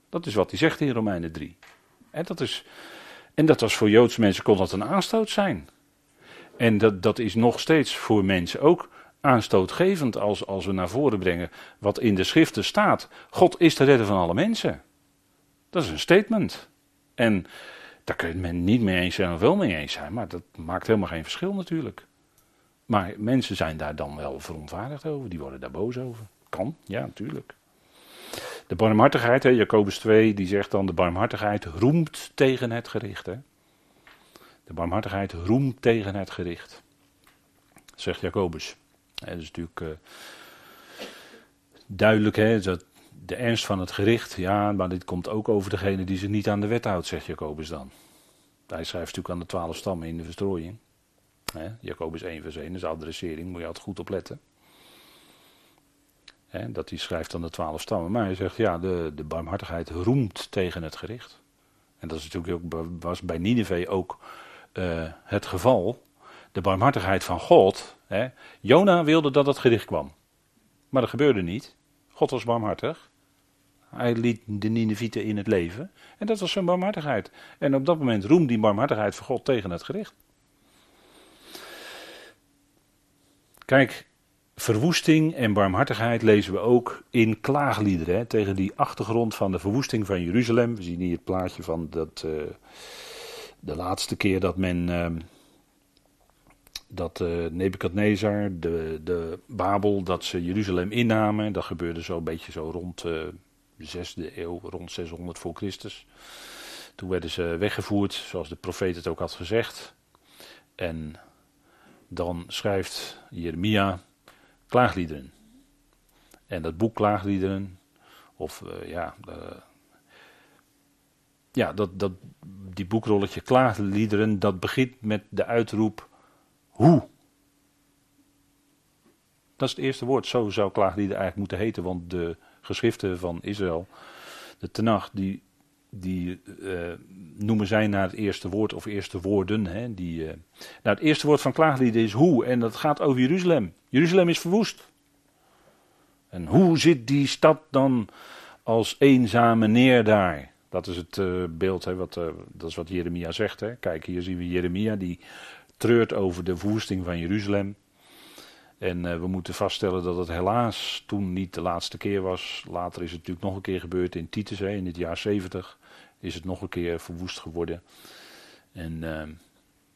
Dat is wat hij zegt in Romeinen 3. En dat, is, en dat was voor Joodse mensen kon dat een aanstoot zijn. En dat, dat is nog steeds voor mensen ook aanstootgevend als, als we naar voren brengen wat in de schriften staat. God is de redder van alle mensen. Dat is een statement. En daar kun je men niet mee eens zijn of wel mee eens zijn, maar dat maakt helemaal geen verschil natuurlijk. Maar mensen zijn daar dan wel verontwaardigd over, die worden daar boos over. Kan, ja, natuurlijk. De barmhartigheid, hè, Jacobus 2, die zegt dan: de barmhartigheid roemt tegen het gericht. Hè. De barmhartigheid roemt tegen het gericht. Zegt Jacobus. dat is natuurlijk uh, duidelijk, hè, de ernst van het gericht, ja, maar dit komt ook over degene die zich niet aan de wet houdt, zegt Jacobus dan. Hij schrijft natuurlijk aan de twaalf stammen in de verstrooiing. He, Jacobus 1 vers 1, dus adressering, moet je altijd goed opletten. He, dat hij schrijft aan de twaalf stammen. Maar hij zegt, ja, de, de barmhartigheid roemt tegen het gericht. En dat is natuurlijk ook, was bij Nineveh ook uh, het geval. De barmhartigheid van God. He, Jona wilde dat het gericht kwam. Maar dat gebeurde niet. God was barmhartig. Hij liet de Ninevieten in het leven. En dat was zijn barmhartigheid. En op dat moment roemde die barmhartigheid van God tegen het gericht. Kijk, verwoesting en barmhartigheid lezen we ook in klaagliederen. Tegen die achtergrond van de verwoesting van Jeruzalem. We zien hier het plaatje van dat, uh, de laatste keer dat men. Uh, dat uh, Nebukadnezar, de, de Babel, dat ze Jeruzalem innamen. Dat gebeurde zo een beetje zo rond zesde eeuw, rond 600 voor Christus. Toen werden ze weggevoerd, zoals de profeet het ook had gezegd. En dan schrijft Jeremia klaagliederen. En dat boek klaagliederen, of uh, ja, uh, ja dat, dat, die boekrolletje klaagliederen, dat begint met de uitroep hoe. Dat is het eerste woord. Zo zou klaagliederen eigenlijk moeten heten, want de geschriften van Israël, de Tenach, die, die uh, noemen zij naar het eerste woord of eerste woorden. Hè, die, uh, nou, het eerste woord van klaaglieden is hoe en dat gaat over Jeruzalem. Jeruzalem is verwoest. En hoe zit die stad dan als eenzame neer daar? Dat is het uh, beeld, hè, wat, dat is wat Jeremia zegt. Hè. Kijk, hier zien we Jeremia die treurt over de verwoesting van Jeruzalem. En we moeten vaststellen dat het helaas toen niet de laatste keer was. Later is het natuurlijk nog een keer gebeurd in Titus, hè, in het jaar 70 is het nog een keer verwoest geworden. En uh,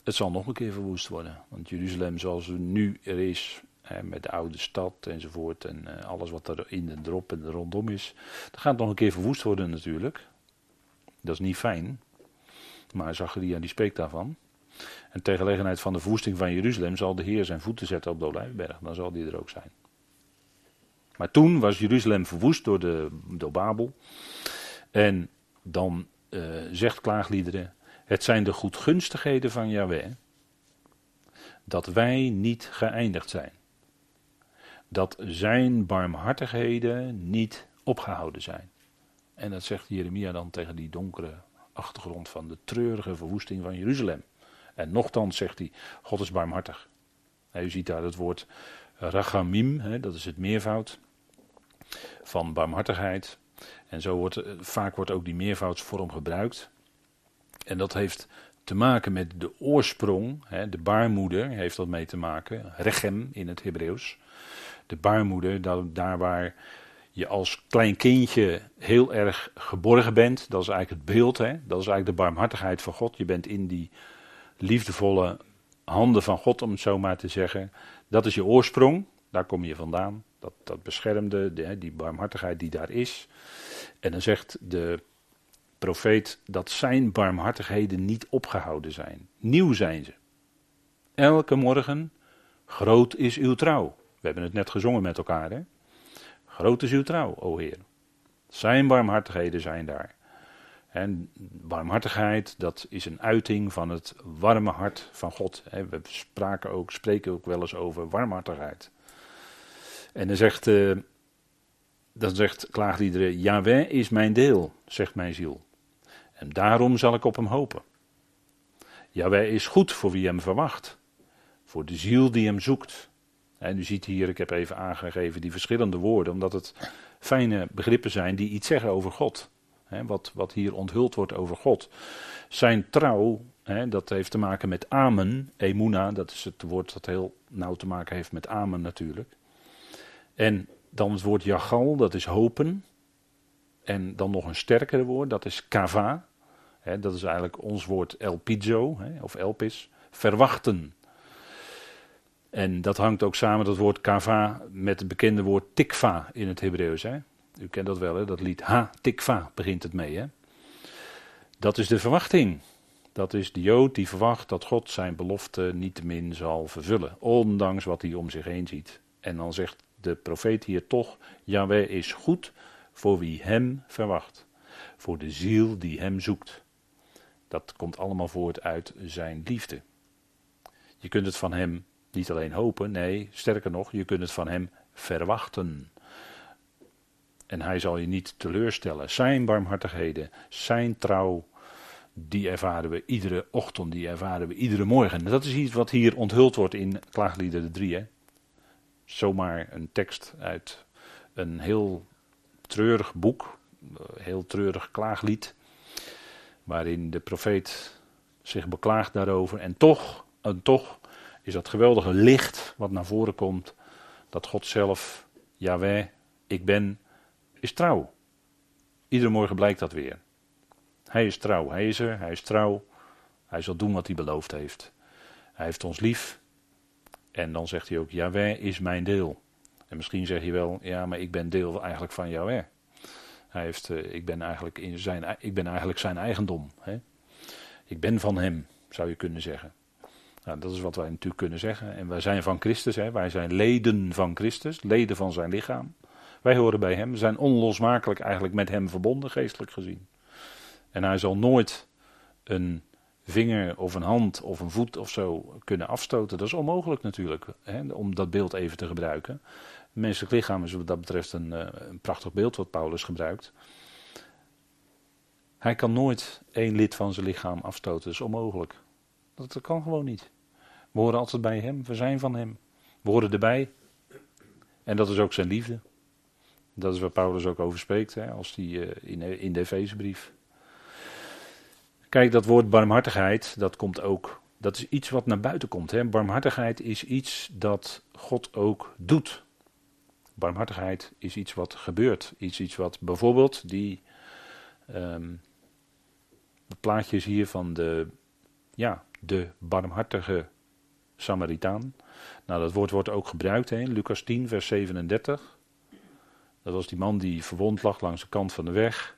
het zal nog een keer verwoest worden. Want Jeruzalem zoals het nu er is, met de oude stad enzovoort en uh, alles wat er in en erop en rondom is, dat gaat nog een keer verwoest worden natuurlijk. Dat is niet fijn. Maar Zacharia die spreekt daarvan. En ter van de verwoesting van Jeruzalem zal de Heer zijn voeten zetten op de Olijfberg. Dan zal die er ook zijn. Maar toen was Jeruzalem verwoest door, de, door Babel. En dan uh, zegt klaagliederen, het zijn de goedgunstigheden van Yahweh dat wij niet geëindigd zijn. Dat zijn barmhartigheden niet opgehouden zijn. En dat zegt Jeremia dan tegen die donkere achtergrond van de treurige verwoesting van Jeruzalem. En nochtans zegt hij, God is barmhartig. u ziet daar het woord rachamim, hè, dat is het meervoud van barmhartigheid. En zo wordt eh, vaak wordt ook die meervoudsvorm gebruikt. En dat heeft te maken met de oorsprong, hè, de baarmoeder heeft dat mee te maken, rechem in het Hebreeuws. De baarmoeder, daar, daar waar je als klein kindje heel erg geborgen bent, dat is eigenlijk het beeld, hè? dat is eigenlijk de barmhartigheid van God. Je bent in die liefdevolle handen van God, om het zo maar te zeggen. Dat is je oorsprong, daar kom je vandaan. Dat, dat beschermde, de, die barmhartigheid die daar is. En dan zegt de profeet dat zijn barmhartigheden niet opgehouden zijn. Nieuw zijn ze. Elke morgen, groot is uw trouw. We hebben het net gezongen met elkaar. Hè? Groot is uw trouw, o Heer. Zijn barmhartigheden zijn daar. En barmhartigheid, dat is een uiting van het warme hart van God. We spraken ook, spreken ook wel eens over warmhartigheid. En dan zegt, uh, dan zegt klaagliederen, Yahweh is mijn deel, zegt mijn ziel. En daarom zal ik op hem hopen. Yahweh is goed voor wie hem verwacht. Voor de ziel die hem zoekt. En u ziet hier, ik heb even aangegeven die verschillende woorden, omdat het fijne begrippen zijn die iets zeggen over God. wat, wat hier onthuld wordt over God. Zijn trouw, dat heeft te maken met amen, emuna, dat is het woord dat heel nauw te maken heeft met amen natuurlijk. En dan het woord jagal, dat is hopen. En dan nog een sterkere woord, dat is kava. dat is eigenlijk ons woord elpizo, of elpis, verwachten. En dat hangt ook samen, dat woord kava, met het bekende woord tikva in het Hebreeuws. U kent dat wel, hè? dat lied ha, tikva begint het mee. Hè? Dat is de verwachting. Dat is de Jood die verwacht dat God zijn belofte min zal vervullen. Ondanks wat hij om zich heen ziet. En dan zegt de profeet hier toch: Yahweh is goed voor wie hem verwacht. Voor de ziel die hem zoekt. Dat komt allemaal voort uit zijn liefde. Je kunt het van hem niet alleen hopen, nee, sterker nog, je kunt het van hem verwachten. En hij zal je niet teleurstellen. Zijn barmhartigheden, zijn trouw, die ervaren we iedere ochtend, die ervaren we iedere morgen. Dat is iets wat hier onthuld wordt in Klaagliederen 3. Hè? Zomaar een tekst uit een heel treurig boek, heel treurig klaaglied, waarin de profeet zich beklaagt daarover. En toch, en toch is dat geweldige licht wat naar voren komt, dat God zelf, Yahweh, ik ben, is trouw. Iedere morgen blijkt dat weer. Hij is trouw, hij is er, hij is trouw, hij zal doen wat hij beloofd heeft. Hij heeft ons lief. En dan zegt hij ook, Yahweh is mijn deel. En misschien zeg je wel, ja, maar ik ben deel eigenlijk van Yahweh. Hij heeft, uh, ik, ben eigenlijk in zijn, ik ben eigenlijk zijn eigendom. Hè? Ik ben van hem, zou je kunnen zeggen. Nou, dat is wat wij natuurlijk kunnen zeggen. En wij zijn van Christus, hè? wij zijn leden van Christus, leden van zijn lichaam. Wij horen bij hem, zijn onlosmakelijk eigenlijk met hem verbonden, geestelijk gezien. En hij zal nooit een vinger of een hand of een voet of zo kunnen afstoten. Dat is onmogelijk natuurlijk, hè? om dat beeld even te gebruiken. Het menselijk lichaam is wat dat betreft een, eh, een prachtig beeld wat Paulus gebruikt. Hij kan nooit één lid van zijn lichaam afstoten, dat is onmogelijk. Dat kan gewoon niet. We horen altijd bij Hem, we zijn van Hem. We horen erbij. En dat is ook zijn liefde. Dat is waar Paulus ook over spreekt, hè, als die, uh, in, in de Efezebrief. Kijk, dat woord barmhartigheid, dat komt ook dat is iets wat naar buiten komt. Hè? Barmhartigheid is iets dat God ook doet. Barmhartigheid is iets wat gebeurt. Iets, iets wat bijvoorbeeld die um, plaatjes hier van de, ja, de barmhartige Samaritaan. Nou, dat woord wordt ook gebruikt in Lucas 10, vers 37. Dat was die man die verwond lag langs de kant van de weg.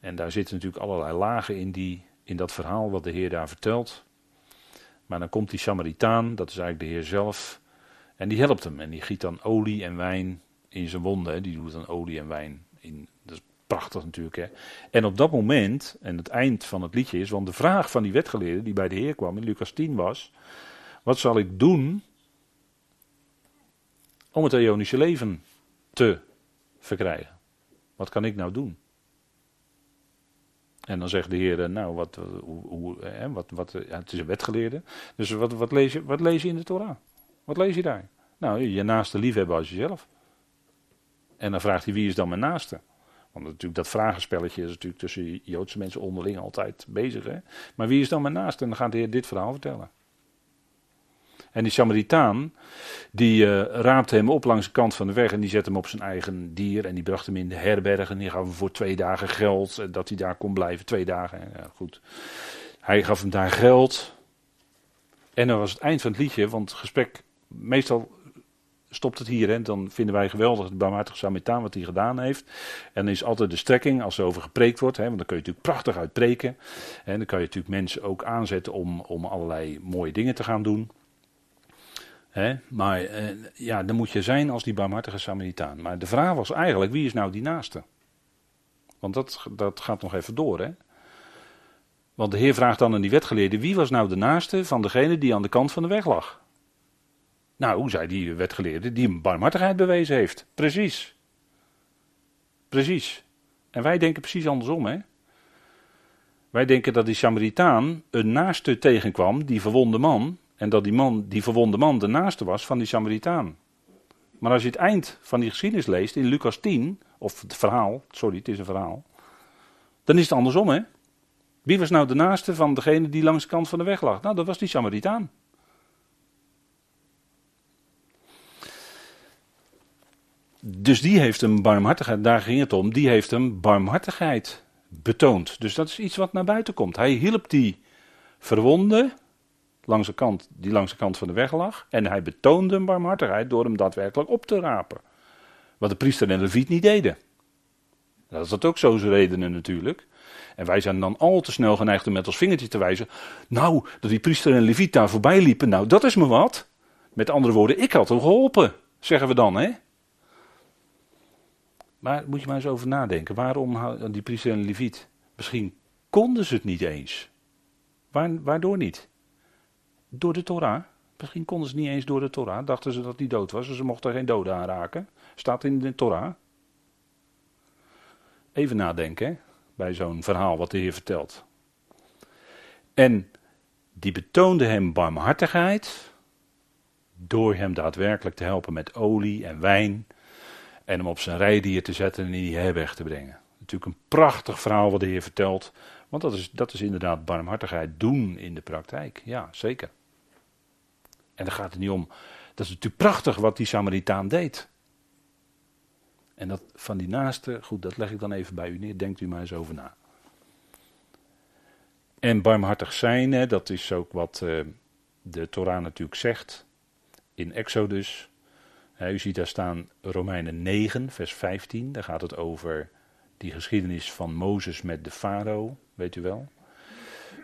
En daar zitten natuurlijk allerlei lagen in, die, in dat verhaal wat de Heer daar vertelt. Maar dan komt die Samaritaan, dat is eigenlijk de Heer zelf. En die helpt hem. En die giet dan olie en wijn in zijn wonden. Die doet dan olie en wijn in. Dat is prachtig natuurlijk. Hè? En op dat moment, en het eind van het liedje is, want de vraag van die wetgeleerde die bij de Heer kwam in Lucas 10 was: Wat zal ik doen om het Ionische leven te verkrijgen? Wat kan ik nou doen? En dan zegt de Heer, nou, wat, hoe, hoe, hè, wat, wat, ja, het is een wetgeleerde. Dus wat, wat, lees je, wat lees je in de Torah? Wat lees je daar? Nou, je naaste liefhebben als jezelf. En dan vraagt hij, wie is dan mijn naaste? Want natuurlijk dat vragenspelletje is natuurlijk tussen Joodse mensen onderling altijd bezig. Hè? Maar wie is dan mijn naaste? En dan gaat de Heer dit verhaal vertellen. En die Samaritaan, die uh, raapte hem op langs de kant van de weg en die zette hem op zijn eigen dier. En die bracht hem in de herberg en die gaf hem voor twee dagen geld, eh, dat hij daar kon blijven, twee dagen. Ja, goed. Hij gaf hem daar geld. En dat was het eind van het liedje, want het gesprek, meestal stopt het hier. En dan vinden wij geweldig de barmhartige Samaritaan wat hij gedaan heeft. En dan is altijd de strekking als er over gepreekt wordt. Hè, want dan kun je natuurlijk prachtig uit preken. En dan kan je natuurlijk mensen ook aanzetten om, om allerlei mooie dingen te gaan doen. Maar eh, ja, dan moet je zijn als die barmhartige Samaritaan. Maar de vraag was eigenlijk, wie is nou die naaste? Want dat, dat gaat nog even door, hè. Want de Heer vraagt dan aan die wetgeleerde, wie was nou de naaste van degene die aan de kant van de weg lag? Nou, hoe zei die wetgeleerde die een barmhartigheid bewezen heeft? Precies. Precies. En wij denken precies andersom, hè? Wij denken dat die Samaritaan een naaste tegenkwam, die verwonde man, en dat die, man, die verwonde man de naaste was van die Samaritaan. Maar als je het eind van die geschiedenis leest in Lucas 10, of het verhaal, sorry, het is een verhaal, dan is het andersom, hè? Wie was nou de naaste van degene die langs de kant van de weg lag? Nou, dat was die Samaritaan. Dus die heeft een barmhartigheid, daar ging het om, die heeft een barmhartigheid betoond. Dus dat is iets wat naar buiten komt. Hij hielp die verwonde langs de kant, die langs de kant van de weg lag. En hij betoonde een barmhartigheid door hem daadwerkelijk op te rapen. Wat de priester en de leviet niet deden. Dat is dat ook zo redenen natuurlijk. En wij zijn dan al te snel geneigd om met ons vingertje te wijzen. Nou, dat die priester en leviet daar voorbij liepen, nou dat is me wat. Met andere woorden, ik had hem geholpen, zeggen we dan, hè? Maar moet je maar eens over nadenken. Waarom die priester en leviet? Misschien konden ze het niet eens. Waar, waardoor niet? Door de Torah. Misschien konden ze niet eens door de Torah. Dachten ze dat hij dood was, dus ze mochten geen doden aanraken. Staat in de Torah. Even nadenken bij zo'n verhaal wat de Heer vertelt. En die betoonde hem barmhartigheid door hem daadwerkelijk te helpen met olie en wijn en hem op zijn rijdier te zetten en in die herberg te brengen. Natuurlijk een prachtig verhaal wat de Heer vertelt. Want dat is, dat is inderdaad barmhartigheid doen in de praktijk. Ja, zeker. En daar gaat het niet om. Dat is natuurlijk prachtig wat die Samaritaan deed. En dat van die naaste, goed, dat leg ik dan even bij u neer. Denkt u maar eens over na. En barmhartig zijn, hè, dat is ook wat uh, de Torah natuurlijk zegt. In Exodus u ziet daar staan Romeinen 9, vers 15. Daar gaat het over die geschiedenis van Mozes met de farao, weet u wel.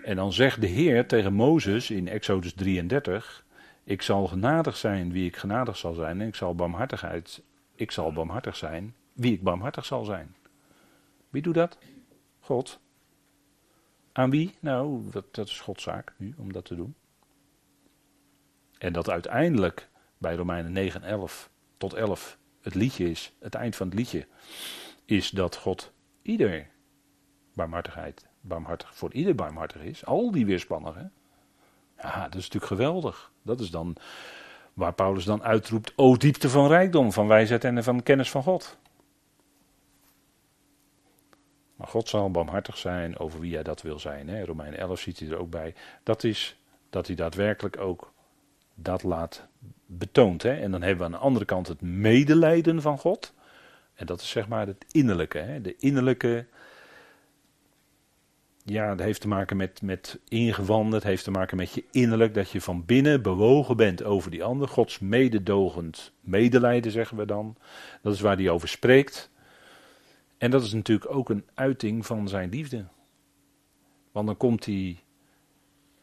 En dan zegt de Heer tegen Mozes in Exodus 33: Ik zal genadig zijn wie ik genadig zal zijn, en ik zal barmhartigheid, ik zal barmhartig zijn wie ik barmhartig zal zijn. Wie doet dat? God. Aan wie? Nou, dat, dat is Gods zaak nu om dat te doen. En dat uiteindelijk bij Romeinen 9, 11 tot 11 het liedje is, het eind van het liedje, is dat God ieder barmhartigheid, barmhartig, voor ieder barmhartig is. Al die weerspannigen. Ja, dat is natuurlijk geweldig. Dat is dan waar Paulus dan uitroept, o diepte van rijkdom, van wijsheid en van kennis van God. Maar God zal barmhartig zijn over wie hij dat wil zijn. Hè? Romeinen 11 ziet hij er ook bij. Dat is dat hij daadwerkelijk ook dat laat betoont. Hè? En dan hebben we aan de andere kant het medelijden van God. En dat is zeg maar het innerlijke. Hè? De innerlijke. Ja, dat heeft te maken met, met ingewanden. Het heeft te maken met je innerlijk. Dat je van binnen bewogen bent over die ander. Gods mededogend medelijden, zeggen we dan. Dat is waar hij over spreekt. En dat is natuurlijk ook een uiting van zijn liefde. Want dan komt hij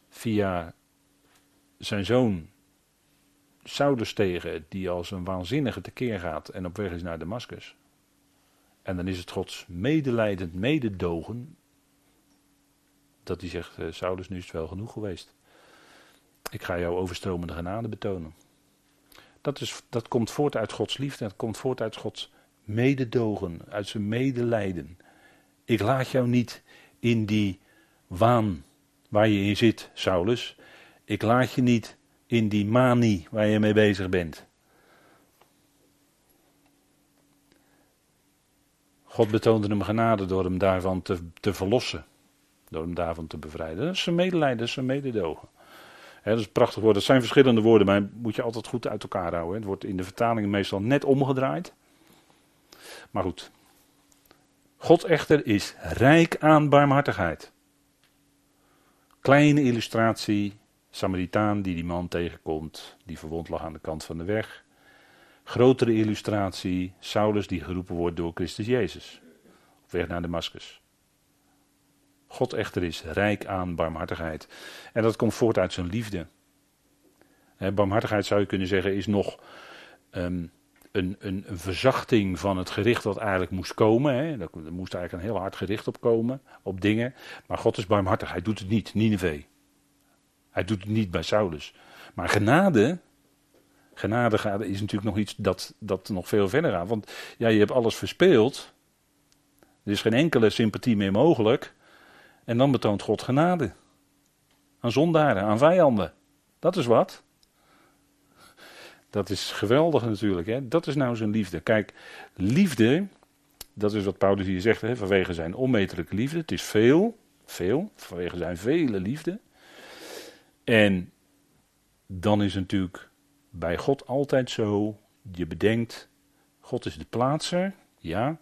via zijn zoon Saulus tegen, die als een waanzinnige tekeer gaat en op weg is naar Damascus. En dan is het Gods medelijdend mededogen dat hij zegt, uh, Saulus, nu is het wel genoeg geweest. Ik ga jou overstromende genade betonen. Dat, is, dat komt voort uit Gods liefde, dat komt voort uit Gods mededogen, uit zijn medelijden. Ik laat jou niet in die waan waar je in zit, Saulus. Ik laat je niet in die manie waar je mee bezig bent. God betoonde hem genade door hem daarvan te, te verlossen. Door hem daarvan te bevrijden. Dat is zijn medelijden, dat is zijn mededogen. dat is een prachtig woord. Dat zijn verschillende woorden, maar moet je altijd goed uit elkaar houden. Het wordt in de vertalingen meestal net omgedraaid. Maar goed. God echter is rijk aan barmhartigheid. Kleine illustratie Samaritaan die die man tegenkomt, die verwond lag aan de kant van de weg. Grotere illustratie, Saulus die geroepen wordt door Christus Jezus, op weg naar Damascus. God echter is rijk aan barmhartigheid. En dat komt voort uit zijn liefde. barmhartigheid zou je kunnen zeggen is nog een, een, een, verzachting van het gericht dat eigenlijk moest komen. Hè. Er moest eigenlijk een heel hard gericht op komen, op dingen. Maar God is barmhartig, hij doet het niet, Nineveh. Hij doet het niet bij Saulus. Maar genade, genade is natuurlijk nog iets dat, dat nog veel verder gaat. Want ja, je hebt alles verspeeld. Er is geen enkele sympathie meer mogelijk. En dan betoont God genade. Aan zondaren, aan vijanden. Dat is wat. Dat is geweldig natuurlijk. Hè? Dat is nou zijn liefde. Kijk, liefde, dat is wat Paulus hier zegt, hè, vanwege zijn onmetelijke liefde. Het is veel, veel, vanwege zijn vele liefde. En dan is het natuurlijk bij God altijd zo, je bedenkt, God is de plaatser, ja.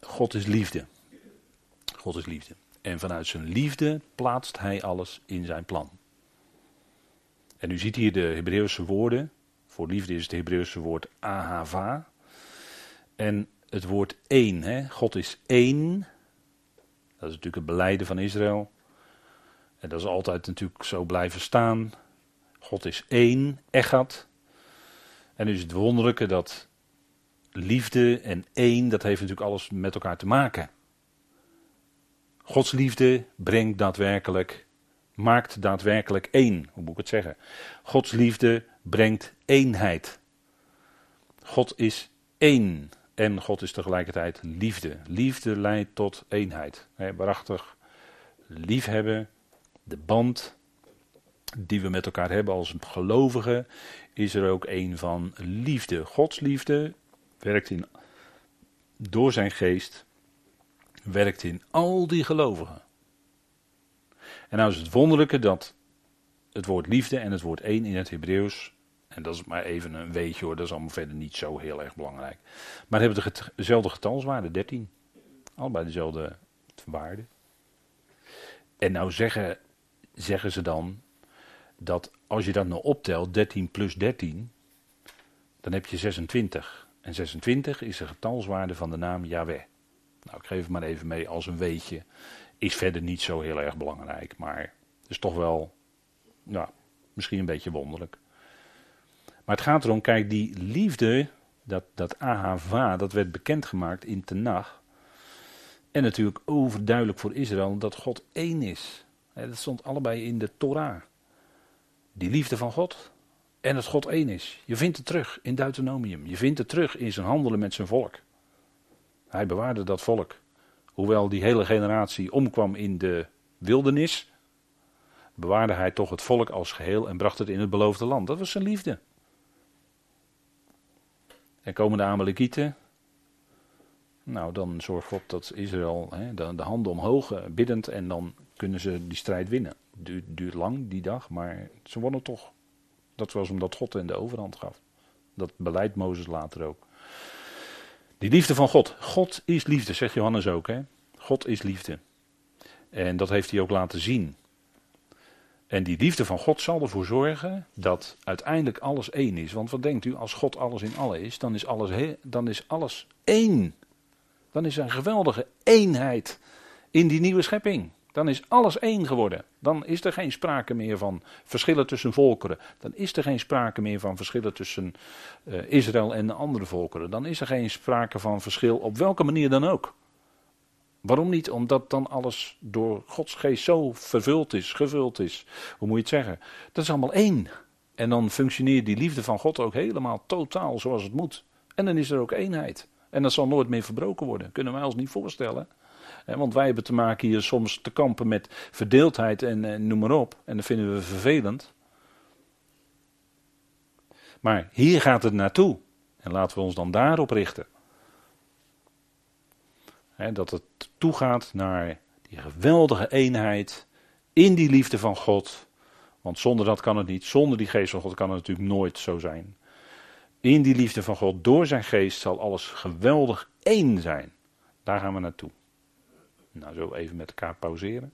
God is liefde. God is liefde. En vanuit zijn liefde plaatst hij alles in zijn plan. En u ziet hier de Hebreeuwse woorden. Voor liefde is het Hebreeuwse woord ahava. En het woord één. Hè? God is één. Dat is natuurlijk het beleiden van Israël. En dat is altijd natuurlijk zo blijven staan. God is één, echad. En is het wonderlijke dat liefde en één, dat heeft natuurlijk alles met elkaar te maken. Gods liefde brengt daadwerkelijk, maakt daadwerkelijk één. Hoe moet ik het zeggen? Gods liefde brengt eenheid. God is één en God is tegelijkertijd liefde. Liefde leidt tot eenheid. He, waarachtig liefhebben de band die we met elkaar hebben als gelovigen, is er ook een van liefde. Gods liefde werkt in, door zijn geest, werkt in al die gelovigen. En nou is het wonderlijke dat het woord liefde en het woord één in het Hebreeuws, en dat is maar even een weetje hoor, dat is allemaal verder niet zo heel erg belangrijk. Maar hebben dezelfde getalswaarde, 13. Allebei dezelfde waarde. En nou zeggen zeggen ze dan dat als je dat nou optelt, 13 plus 13, dan heb je 26. En 26 is de getalswaarde van de naam Yahweh. Nou, ik geef het maar even mee als een weetje. Is verder niet zo heel erg belangrijk, maar is toch wel, nou, misschien een beetje wonderlijk. Maar het gaat erom, kijk, die liefde, dat, dat ahava, dat werd bekendgemaakt in Tenach. En natuurlijk overduidelijk voor Israël dat God één is. Dat stond allebei in de Torah. Die liefde van God en dat God één is. Je vindt het terug in Deuteronomium. Je vindt het terug in zijn handelen met zijn volk. Hij bewaarde dat volk. Hoewel die hele generatie omkwam in de wildernis, bewaarde hij toch het volk als geheel en bracht het in het beloofde land. Dat was zijn liefde. En komen de Amalekieten. Nou, dan zorgt God dat Israël de, de, handen omhoog, uh, biddend, en dan kunnen ze die strijd winnen. Duurt, duurt lang die dag, maar ze wonnen toch. Dat was omdat God hen de overhand gaf. Dat beleidt Mozes later ook. Die liefde van God. God is liefde, zegt Johannes ook. Hè? God is liefde. En dat heeft hij ook laten zien. En die liefde van God zal ervoor zorgen dat uiteindelijk alles één is. Want wat denkt u, als God alles in alle is, dan is alles, dan is alles één. Dan is er een geweldige eenheid in die nieuwe schepping. Dan is alles één geworden. Dan is er geen sprake meer van verschillen tussen volkeren. Dan is er geen sprake meer van verschillen tussen uh, Israël en de andere volkeren. Dan is er geen sprake van verschil op welke manier dan ook. Waarom niet? Omdat dan alles door Gods geest zo vervuld is, gevuld is. Hoe moet je het zeggen? Dat is allemaal één. En dan functioneert die liefde van God ook helemaal totaal zoals het moet. En dan is er ook eenheid. En dat zal nooit meer verbroken worden. Kunnen wij ons niet voorstellen. Want wij hebben te maken hier soms te kampen met verdeeldheid en, noem maar op. En dat vinden we vervelend. Maar hier gaat het naartoe. En laten we ons dan daarop richten dat het toegaat naar die geweldige eenheid in die liefde van God. Want zonder dat kan het niet. Zonder die geest van God kan het natuurlijk nooit zo zijn. In die liefde van God, door zijn geest, zal alles geweldig één zijn. Daar gaan we naartoe. Nou, zo even met elkaar pauzeren.